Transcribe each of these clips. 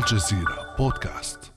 الجزيرة بودكاست.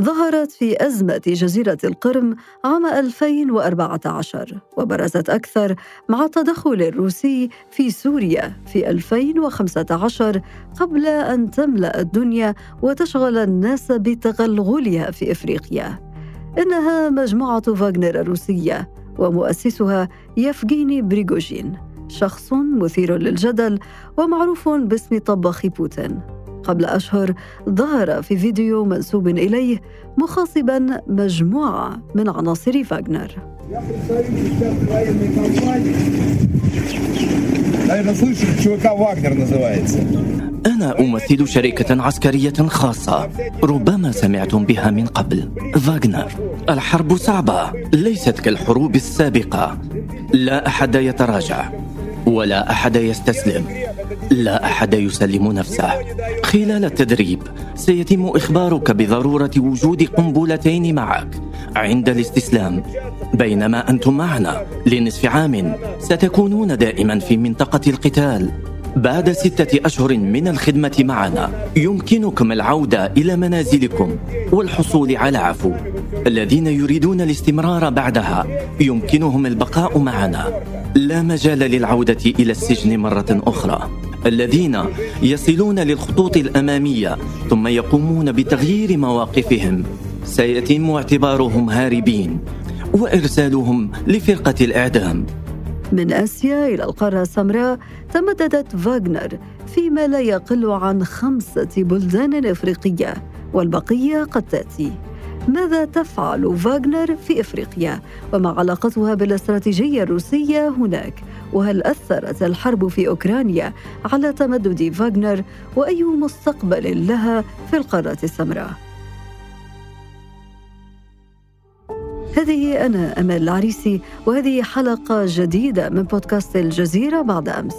ظهرت في أزمة جزيرة القرم عام 2014 وبرزت أكثر مع التدخل الروسي في سوريا في 2015 قبل أن تملأ الدنيا وتشغل الناس بتغلغلها في إفريقيا. إنها مجموعة فاغنر الروسية ومؤسسها يفغيني بريغوجين. شخص مثير للجدل ومعروف باسم طباخ بوتين. قبل أشهر ظهر في فيديو منسوب إليه مخاصبا مجموعة من عناصر فاغنر أنا أمثل شركة عسكرية خاصة ربما سمعتم بها من قبل فاغنر الحرب صعبة ليست كالحروب السابقة. لا أحد يتراجع. ولا أحد يستسلم. لا أحد يسلم نفسه. خلال التدريب سيتم إخبارك بضرورة وجود قنبلتين معك. عند الاستسلام بينما أنتم معنا. لنصف عام ستكونون دائما في منطقة القتال. بعد ستة أشهر من الخدمة معنا. يمكنكم العودة إلى منازلكم والحصول على عفو. الذين يريدون الاستمرار بعدها يمكنهم البقاء معنا. لا مجال للعودة إلى السجن مرة أخرى. الذين يصلون للخطوط الأمامية ثم يقومون بتغيير مواقفهم سيتم اعتبارهم هاربين وإرسالهم لفرقة الإعدام. من آسيا إلى القارة السمراء تمددت فاغنر فيما لا يقل عن خمسة بلدان إفريقية والبقية قد تأتي. ماذا تفعل فاغنر في إفريقيا؟ وما علاقتها بالاستراتيجية الروسية هناك؟ وهل أثرت الحرب في أوكرانيا على تمدد فاغنر؟ وأي مستقبل لها في القارة السمراء؟ هذه أنا امال العريسي وهذه حلقة جديدة من بودكاست الجزيرة بعد أمس.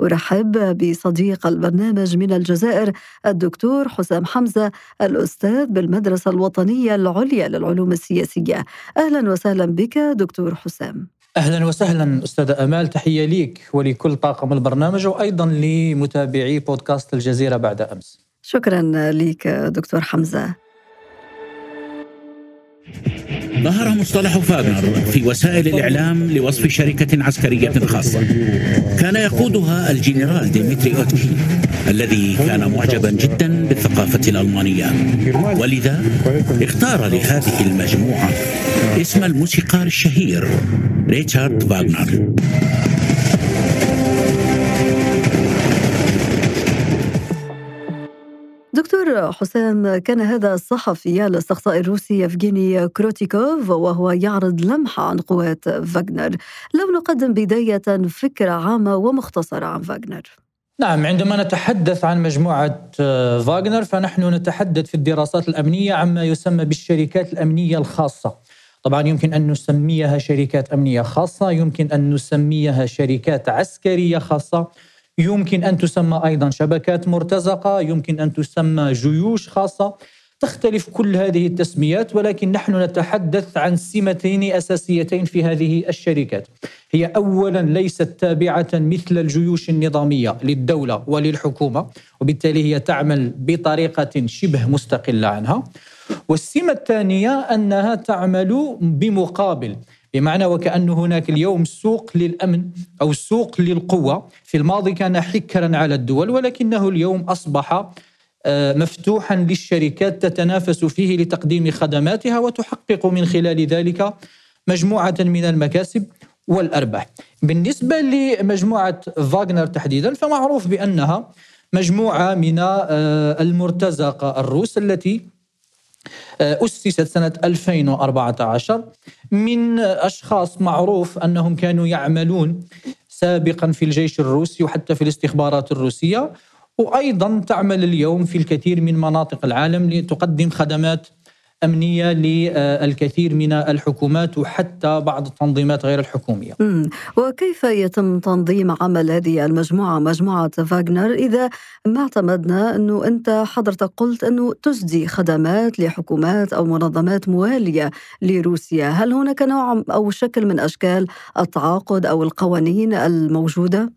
أرحب بصديق البرنامج من الجزائر الدكتور حسام حمزة الأستاذ بالمدرسة الوطنية العليا للعلوم السياسية. أهلا وسهلا بك دكتور حسام. أهلا وسهلا أستاذة أمال تحية ليك ولكل طاقم البرنامج وأيضا لمتابعي بودكاست الجزيرة بعد أمس. شكرا لك دكتور حمزة. ظهر مصطلح فاغنر في وسائل الإعلام لوصف شركة عسكرية خاصة. كان يقودها الجنرال ديمتري أوتكين الذي كان معجبا جدا بالثقافة الألمانية. ولذا اختار لهذه المجموعة اسم الموسيقار الشهير ريتشارد فاغنر. حسام كان هذا الصحفي الاستقصائي الروسي يفغيني كروتيكوف وهو يعرض لمحة عن قوات فاغنر. لو نقدم بداية فكرة عامة ومختصرة عن فاغنر. نعم عندما نتحدث عن مجموعة فاغنر فنحن نتحدث في الدراسات الأمنية عما يسمى بالشركات الأمنية الخاصة. طبعا يمكن أن نسميها شركات أمنية خاصة يمكن أن نسميها شركات عسكرية خاصة. يمكن أن تسمى أيضا شبكات مرتزقة، يمكن أن تسمى جيوش خاصة، تختلف كل هذه التسميات ولكن نحن نتحدث عن سمتين أساسيتين في هذه الشركات. هي اولا ليست تابعة مثل الجيوش النظامية للدولة وللحكومة، وبالتالي هي تعمل بطريقة شبه مستقلة عنها. والسمة الثانية أنها تعمل بمقابل بمعنى وكأن هناك اليوم سوق للأمن أو سوق للقوة. في الماضي كان حكرا على الدول ولكنه اليوم أصبح آه، مفتوحا للشركات تتنافس فيه لتقديم خدماتها وتحقق من خلال ذلك مجموعة من المكاسب والأرباح. بالنسبة لمجموعة فاغنر تحديدا فمعروف بأنها مجموعة من آه، المرتزقة الروس التي أسست سنة 2014 من أشخاص معروف أنهم كانوا يعملون سابقا في الجيش الروسي وحتى في الاستخبارات الروسية وأيضا تعمل اليوم في الكثير من مناطق العالم لتقدم خدمات أمنية للكثير من الحكومات وحتى بعض التنظيمات غير الحكومية. وكيف يتم تنظيم عمل هذه المجموعة مجموعة فاغنر إذا ما اعتمدنا أنه أنت حضرتك قلت أنه تسدي خدمات لحكومات أو منظمات موالية لروسيا، هل هناك نوع أو شكل من أشكال التعاقد أو القوانين الموجودة؟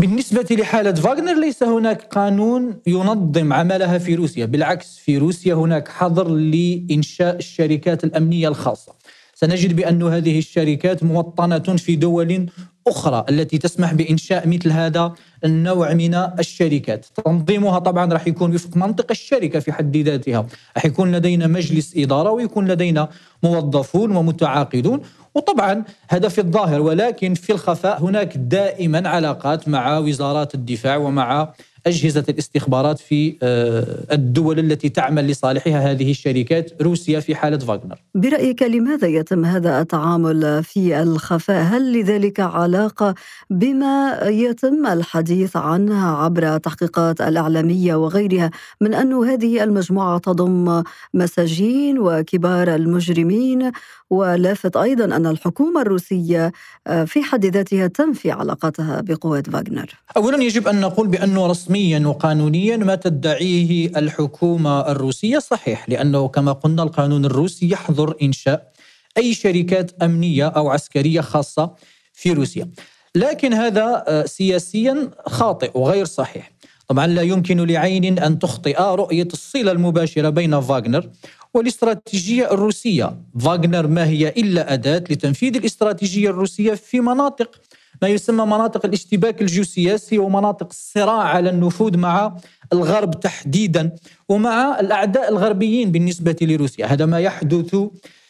بالنسبة لحالة فاغنر ليس هناك قانون ينظم عملها في روسيا. بالعكس في روسيا هناك حظر لإنشاء الشركات الأمنية الخاصة. سنجد بأن هذه الشركات موطنة في دول أخرى التي تسمح بإنشاء مثل هذا النوع من الشركات. تنظيمها طبعا راح يكون وفق منطق الشركة في حد ذاتها. راح يكون لدينا مجلس إدارة ويكون لدينا موظفون ومتعاقدون وطبعا هذا في الظاهر ولكن في الخفاء هناك دائما علاقات مع وزارات الدفاع ومع أجهزة الاستخبارات في آه، الدول التي تعمل لصالحها هذه الشركات روسيا في حالة فاغنر. برأيك لماذا يتم هذا التعامل في الخفاء؟ هل لذلك علاقة بما يتم الحديث عنها عبر تحقيقات الإعلامية وغيرها من أن هذه المجموعة تضم مساجين وكبار المجرمين؟ ولافت أيضا أن الحكومة الروسية آه، في حد ذاتها تنفي علاقتها بقوات فاغنر. أولا يجب أن نقول بأنه رسميا وقانونيا ما تدعيه الحكومة الروسية. صحيح لأنه كما قلنا القانون الروسي يحظر إنشاء أي شركات أمنية أو عسكرية خاصة في روسيا. لكن هذا آه، سياسيا خاطئ وغير صحيح. طبعا لا يمكن لعين أن تخطئ رؤية الصلة المباشرة بين فاغنر والاستراتيجية الروسية. فاغنر ما هي إلا أداة لتنفيذ الاستراتيجية الروسية في مناطق ما يسمى مناطق الاشتباك الجيوسياسي ومناطق الصراع على النفوذ مع الغرب تحديدا ومع الأعداء الغربيين بالنسبة لروسيا. هذا ما يحدث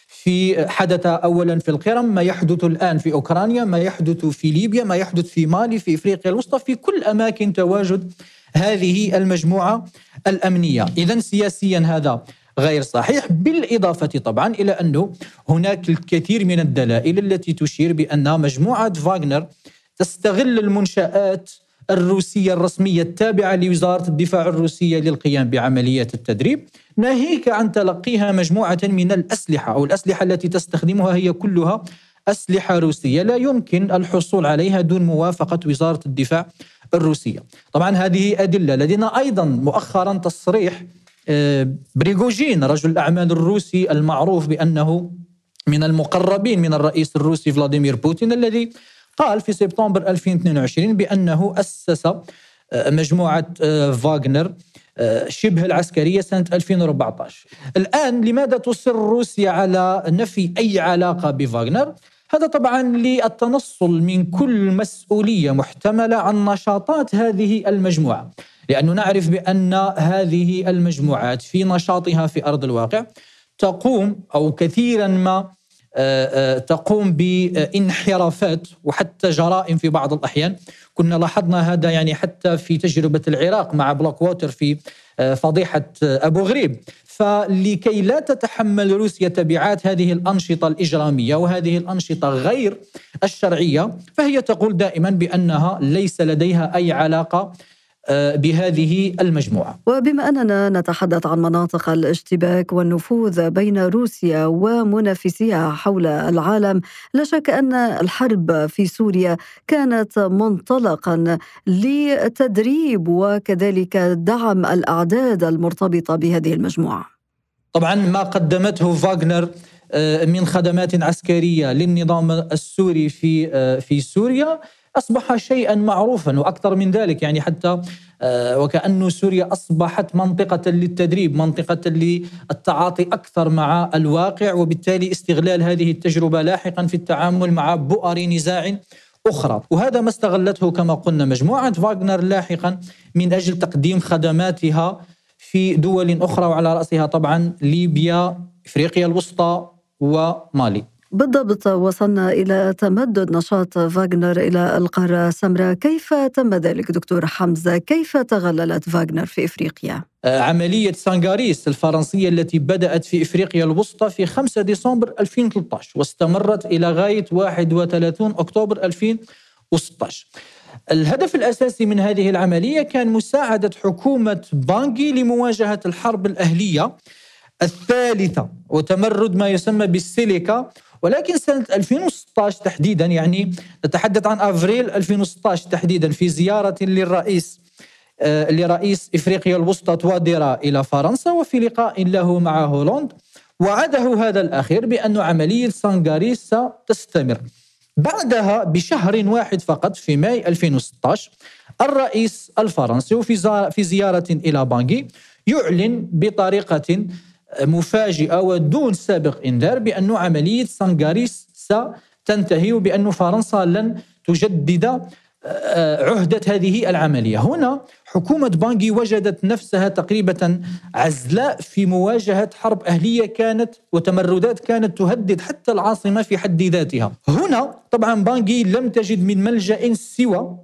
في حدث اولا في القرم ما يحدث الآن في أوكرانيا ما يحدث في ليبيا ما يحدث في مالي في إفريقيا الوسطى في كل أماكن تواجد هذه المجموعة الأمنية. اذا سياسيا هذا غير صحيح بالإضافة طبعا إلى أنه هناك الكثير من الدلائل التي تشير بأن مجموعة فاغنر تستغل المنشآت الروسية الرسمية التابعة لوزارة الدفاع الروسية للقيام بعمليات التدريب. ناهيك عن تلقيها مجموعة من الأسلحة أو الأسلحة التي تستخدمها هي كلها أسلحة روسية. لا يمكن الحصول عليها دون موافقة وزارة الدفاع الروسية. طبعا هذه أدلة لدينا أيضا مؤخرا تصريح بريغوجين رجل الأعمال الروسي المعروف بأنه من المقربين من الرئيس الروسي فلاديمير بوتين الذي قال في سبتمبر 2022 بأنه أسس آه، مجموعة آه، فاغنر شبه العسكرية سنة 2014 الآن لماذا تصر روسيا على نفي أي علاقة بفاغنر؟ هذا طبعا للتنصل من كل مسؤولية محتملة عن نشاطات هذه المجموعة لأنه نعرف بأن هذه المجموعات في نشاطها في أرض الواقع تقوم أو كثيرا ما تقوم بانحرافات وحتى جرائم في بعض الأحيان. كنا لاحظنا هذا يعني حتى في تجربة العراق مع بلاك ووتر في آه، فضيحة أبو غريب. فلكي لا تتحمل روسيا تبعات هذه الأنشطة الإجرامية وهذه الأنشطة غير الشرعية فهي تقول دائما بأنها ليس لديها أي علاقة آه، بهذه المجموعة. وبما أننا نتحدث عن مناطق الاشتباك والنفوذ بين روسيا ومنافسيها حول العالم، لا شك أن الحرب في سوريا كانت منطلقا لتدريب وكذلك دعم الأعداد المرتبطة بهذه المجموعة. طبعا ما قدمته فاغنر آه، من خدمات عسكرية للنظام السوري في آه، في سوريا أصبح شيئا معروفا وأكثر من ذلك يعني حتى آه، وكأن سوريا أصبحت منطقة للتدريب منطقة للتعاطي أكثر مع الواقع وبالتالي استغلال هذه التجربة لاحقا في التعامل مع بؤر نزاع أخرى. وهذا ما استغلته كما قلنا مجموعة فاغنر لاحقا من أجل تقديم خدماتها في دول أخرى وعلى رأسها طبعا ليبيا إفريقيا الوسطى ومالي. بالضبط وصلنا إلى تمدد نشاط فاغنر إلى القارة السمراء كيف تم ذلك دكتور حمزة؟ كيف تغللت فاغنر في إفريقيا؟ آه، عملية سانغاريس الفرنسية التي بدأت في إفريقيا الوسطى في 5 ديسمبر 2013 واستمرت إلى غاية 31 أكتوبر 2016 الهدف الأساسي من هذه العملية كان مساعدة حكومة بانغي لمواجهة الحرب الأهلية الثالثة وتمرد ما يسمى بالسيليكا ولكن سنة 2016 تحديدا يعني نتحدث عن أفريل 2016 تحديدا في زيارة للرئيس آه، لرئيس إفريقيا الوسطى تواديرا إلى فرنسا وفي لقاء له مع هولوند وعده هذا الأخير بأن عملية سانغاريس ستستمر. بعدها بشهر واحد فقط في ماي 2016 الرئيس الفرنسي في زيارة إلى بانغي يعلن بطريقة مفاجئة ودون سابق إنذار بأن عملية سانغاريس ستنتهي وبأن فرنسا لن تجدد آه، عهدة هذه العملية. هنا حكومة بانغي وجدت نفسها تقريبا عزلاء في مواجهة حرب أهلية كانت وتمردات كانت تهدد حتى العاصمة في حد ذاتها. هنا طبعا بانغي لم تجد من ملجأ سوى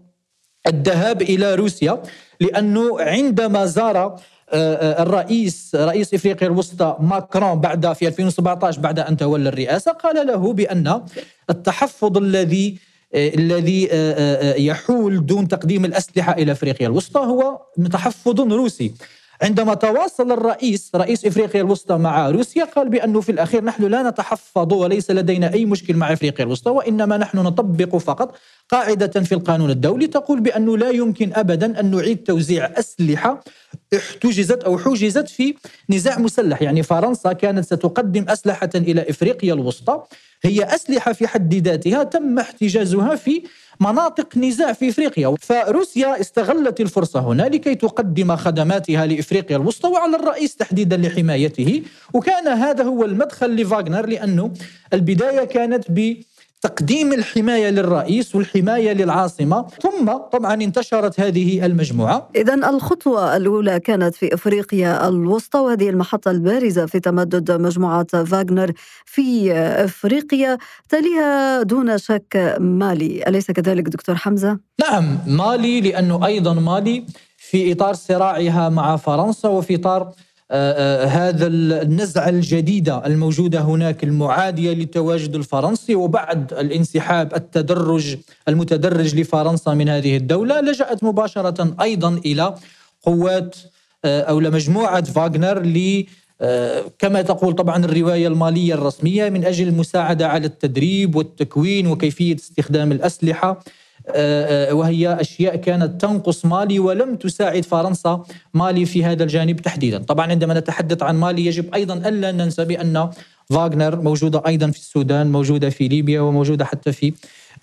الذهاب إلى روسيا. لأنه عندما زار آه، آه، الرئيس رئيس إفريقيا الوسطى ماكرون بعد في 2017 بعد أن تولى الرئاسة قال له بأن التحفظ الذي آه، الذي يحول دون تقديم الأسلحة إلى إفريقيا الوسطى هو تحفظ روسي. عندما تواصل الرئيس رئيس إفريقيا الوسطى مع روسيا قال بانه في الأخير نحن لا نتحفظ وليس لدينا أي مشكل مع إفريقيا الوسطى وإنما نحن نطبق فقط قاعدة في القانون الدولي تقول بأنه لا يمكن ابدا أن نعيد توزيع أسلحة احتجزت أو حجزت في نزاع مسلح، يعني فرنسا كانت ستقدم أسلحة إلى إفريقيا الوسطى. هي أسلحة في حد ذاتها تم احتجازها في مناطق نزاع في إفريقيا، فروسيا استغلت الفرصة هنا لكي تقدم خدماتها لإفريقيا الوسطى وعلى الرئيس تحديدا لحمايته، وكان هذا هو المدخل لفاغنر لأنه البداية كانت ب تقديم الحماية للرئيس والحماية للعاصمة. ثم طبعا انتشرت هذه المجموعة. إذا الخطوة الأولى كانت في إفريقيا الوسطى وهذه المحطة البارزة في تمدد مجموعة فاغنر في إفريقيا تليها دون شك مالي. أليس كذلك دكتور حمزة؟ نعم مالي لأنه أيضا مالي في إطار صراعها مع فرنسا وفي إطار هذا النزعة الجديدة الموجودة هناك المعادية للتواجد الفرنسي وبعد الانسحاب التدرج المتدرج لفرنسا من هذه الدولة لجأت مباشرة أيضا إلى قوات آه، أو لمجموعة فاغنر ل كما تقول طبعا الرواية المالية الرسمية من أجل المساعدة على التدريب والتكوين وكيفية استخدام الأسلحة. آه، آه، وهي أشياء كانت تنقص مالي ولم تساعد فرنسا مالي في هذا الجانب تحديدا، طبعا عندما نتحدث عن مالي يجب أيضا ألا ننسى بأن فاغنر موجودة أيضا في السودان، موجودة في ليبيا وموجودة حتى في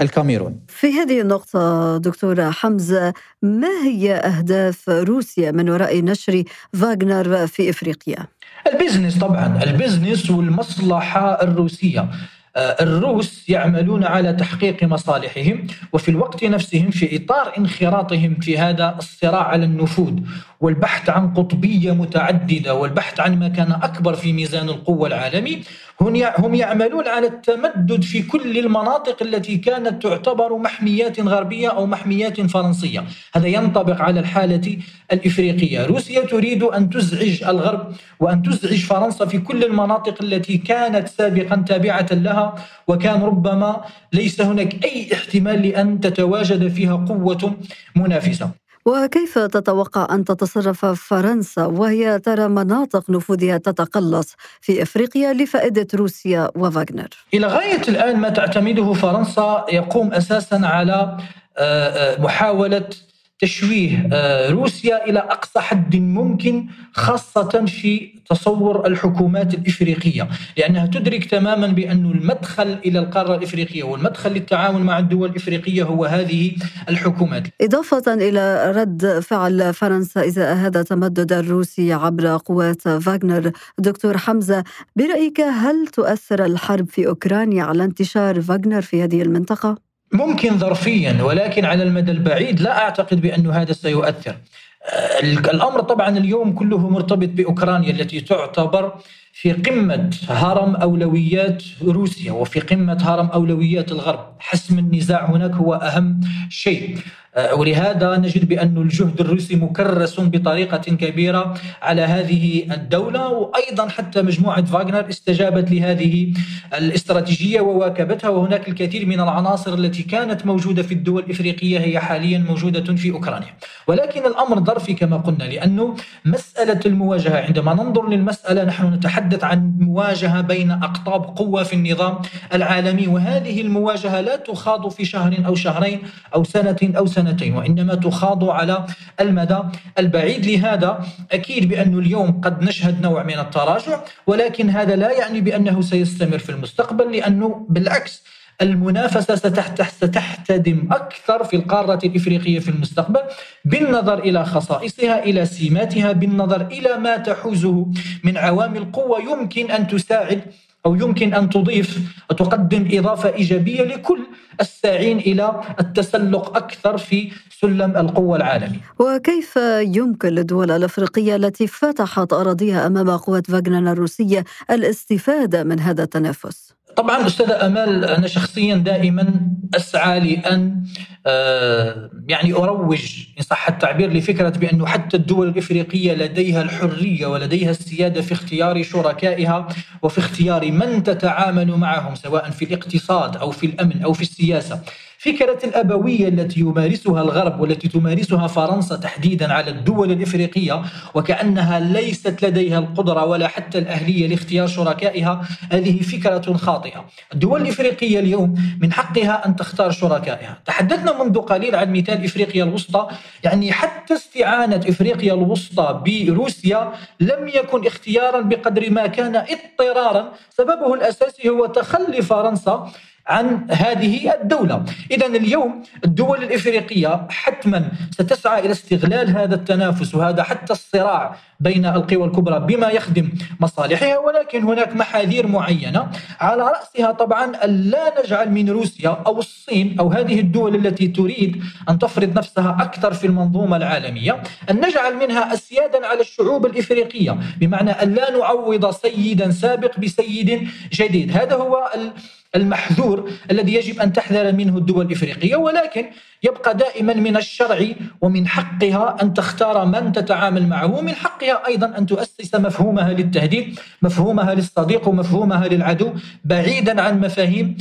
الكاميرون. في هذه النقطة دكتور حمزة ما هي أهداف روسيا من وراء نشر فاغنر في إفريقيا؟ ال business طبعا ال business والمصلحة الروسية آه، الروس يعملون على تحقيق مصالحهم وفي الوقت نفسهم في إطار انخراطهم في هذا الصراع على النفوذ. والبحث عن قطبية متعددة والبحث عن ما كان أكبر في ميزان القوة العالمي هم يعملون على التمدد في كل المناطق التي كانت تعتبر محميات غربية أو محميات فرنسية، هذا ينطبق على الحالة الإفريقية، روسيا تريد أن تزعج الغرب وأن تزعج فرنسا في كل المناطق التي كانت سابقا تابعة لها وكان ربما ليس هناك أي احتمال لأن تتواجد فيها قوة منافسة. وكيف تتوقع أن تتصرف فرنسا وهي ترى مناطق نفوذها تتقلص في أفريقيا لفائدة روسيا وفاغنر؟ إلى غاية الآن ما تعتمده فرنسا يقوم أساسا على آه، آه، محاولة تشويه آه، روسيا إلى أقصى حد ممكن خاصة في تصور الحكومات الإفريقية لأنها تدرك تماما بأن المدخل إلى القارة الإفريقية والمدخل للتعاون مع الدول الإفريقية هو هذه الحكومات. إضافة إلى رد فعل فرنسا إذا هذا تمدد الروسي عبر قوات فاغنر دكتور حمزة برأيك هل تؤثر الحرب في أوكرانيا على انتشار فاغنر في هذه المنطقة؟ ممكن ظرفيا ولكن على المدى البعيد لا أعتقد بأن هذا سيؤثر. الأمر طبعا اليوم كله مرتبط بأوكرانيا التي تعتبر في قمة هرم أولويات روسيا وفي قمة هرم أولويات الغرب حسم النزاع هناك هو أهم شيء آه، ولهذا نجد بأن الجهد الروسي مكرس بطريقة كبيرة على هذه الدولة وأيضا حتى مجموعة فاغنر استجابت لهذه الاستراتيجية وواكبتها وهناك الكثير من العناصر التي كانت موجودة في الدول الإفريقية هي حاليا موجودة في أوكرانيا. ولكن الأمر ظرفي كما قلنا لأنه مسألة المواجهة عندما ننظر للمسألة نحن نتحدث عن مواجهة بين أقطاب قوة في النظام العالمي وهذه المواجهة لا تخاض في شهر أو شهرين أو سنة أو سنة سنتين وإنما تخاض على المدى البعيد. لهذا أكيد بأن اليوم قد نشهد نوع من التراجع ولكن هذا لا يعني بأنه سيستمر في المستقبل لأنه بالعكس المنافسة ستحتدم أكثر في القارة الإفريقية في المستقبل بالنظر إلى خصائصها إلى سماتها بالنظر إلى ما تحوزه من عوامل قوة يمكن أن تساعد أو يمكن أن تضيف وتقدم إضافة إيجابية لكل الساعين إلى التسلق أكثر في سلم القوة العالمي وكيف يمكن للدول الأفريقية التي فتحت أراضيها أمام قوات فاغنر الروسية الاستفادة من هذا التنافس؟ طبعا أستاذة أمال أنا شخصيا دائما أسعى لأن آه، يعني أروج إن صح التعبير لفكرة بانه حتى الدول الإفريقية لديها الحرية ولديها السيادة في اختيار شركائها وفي اختيار من تتعامل معهم سواء في الاقتصاد أو في الأمن أو في السياسة فكرة الأبوية التي يمارسها الغرب والتي تمارسها فرنسا تحديدا على الدول الإفريقية وكأنها ليست لديها القدرة ولا حتى الأهلية لاختيار شركائها هذه فكرة خاطئة. الدول الإفريقية اليوم من حقها أن تختار شركائها. تحدثنا منذ قليل عن مثال إفريقيا الوسطى. يعني حتى استعانة إفريقيا الوسطى بروسيا لم يكن اختيارا بقدر ما كان اضطرارا. سببه الأساسي هو تخلي فرنسا عن هذه الدولة. إذا اليوم الدول الإفريقية حتما ستسعى إلى استغلال هذا التنافس وهذا حتى الصراع بين القوى الكبرى بما يخدم مصالحها ولكن هناك محاذير معينة على رأسها. طبعا أن لا نجعل من روسيا أو الصين أو هذه الدول التي تريد أن تفرض نفسها أكثر في المنظومة العالمية أن نجعل منها أسيادا على الشعوب الإفريقية بمعنى أن لا نعوض سيدا سابق بسيد جديد. هذا هو المحذور الذي يجب أن تحذر منه الدول الإفريقية ولكن يبقى دائما من الشرع ومن حقها أن تختار من تتعامل معه ومن حقها أيضا أن تؤسس مفهومها للتهديد مفهومها للصديق ومفهومها للعدو بعيدا عن مفاهيم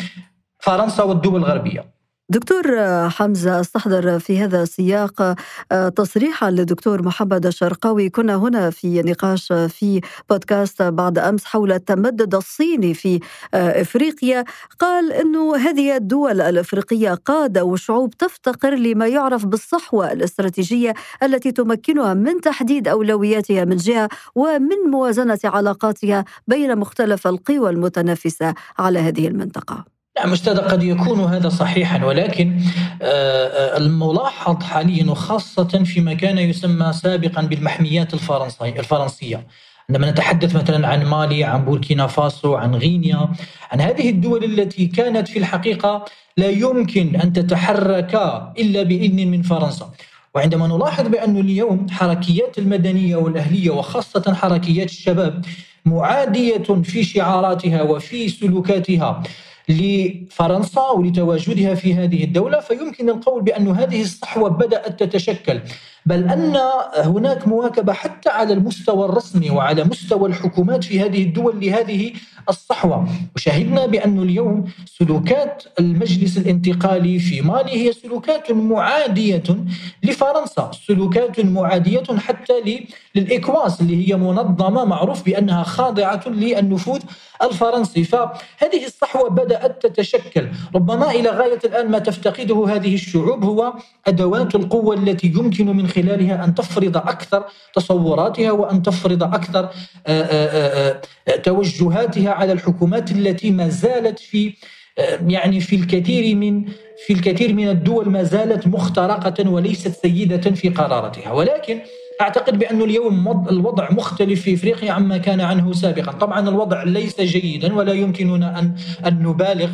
فرنسا والدول الغربية. دكتور حمزة أستحضر في هذا السياق آه، تصريحا للدكتور محمد الشرقاوي. كنا هنا في نقاش في بودكاست بعد أمس حول التمدد الصيني في آه، إفريقيا. قال أنه هذه الدول الإفريقية قادة وشعوب تفتقر لما يعرف بالصحوة الاستراتيجية التي تمكنها من تحديد أولوياتها من جهة ومن موازنة علاقاتها بين مختلف القوى المتنافسة على هذه المنطقة. نعم أستاذ قد يكون هذا صحيحا ولكن آه، آه، الملاحظ حاليا وخاصة فيما كان يسمى سابقا بالمحميات الفرنسية. عندما نتحدث مثلا عن مالي عن بوركينا فاسو عن غينيا عن هذه الدول التي كانت في الحقيقة لا يمكن أن تتحرك إلا بإذن من فرنسا. وعندما نلاحظ بأن اليوم حركيات المدنية والأهلية وخاصة حركيات الشباب معادية في شعاراتها وفي سلوكاتها لفرنسا ولتواجدها في هذه الدولة فيمكن القول بأن هذه الصحوة بدأت تتشكل. بل أن هناك مواكبة حتى على المستوى الرسمي وعلى مستوى الحكومات في هذه الدول لهذه الصحوة. وشاهدنا بأن اليوم سلوكات المجلس الانتقالي في مالي هي سلوكات معادية لفرنسا سلوكات معادية حتى للإكواس اللي هي منظمة معروف بأنها خاضعة للنفوذ الفرنسي. فهذه الصحوة بدأت تتشكل. ربما إلى غاية الآن ما تفتقده هذه الشعوب هو أدوات القوة التي يمكن من خلالها أن تفرض أكثر تصوراتها وأن تفرض أكثر آه، آه، آه، توجهاتها على الحكومات التي ما زالت في يعني في الكثير من في الكثير من الدول ما زالت مخترقة وليست سيدة في قراراتها. ولكن أعتقد بأن اليوم الوضع مختلف في إفريقيا عما كان عنه سابقا، طبعا الوضع ليس جيدا ولا يمكننا أن أن نبالغ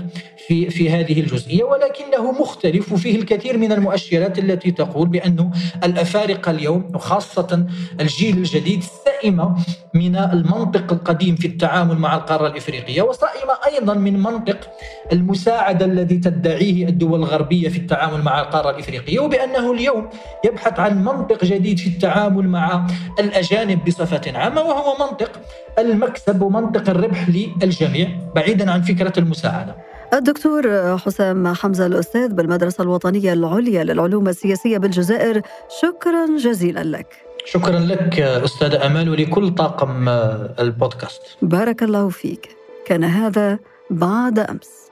في في هذه الجزئية ولكنه مختلف وفيه الكثير من المؤشرات التي تقول بأن الأفارقة اليوم وخاصة الجيل الجديد صائمة من المنطق القديم في التعامل مع القارة الإفريقية وصائمة أيضا من منطق المساعدة الذي تدعيه الدول الغربية في التعامل مع القارة الإفريقية وبأنه اليوم يبحث عن منطق جديد في التعامل مع الأجانب بصفة عامة وهو منطق المكسب ومنطق الربح للجميع بعيدا عن فكرة المساعدة. الدكتور حسام حمزة الأستاذ بالمدرسة الوطنية العليا للعلوم السياسية بالجزائر. شكرا جزيلا لك. شكرا لك أستاذة أمال ولكل طاقم البودكاست. بارك الله فيك. كان هذا بعد أمس.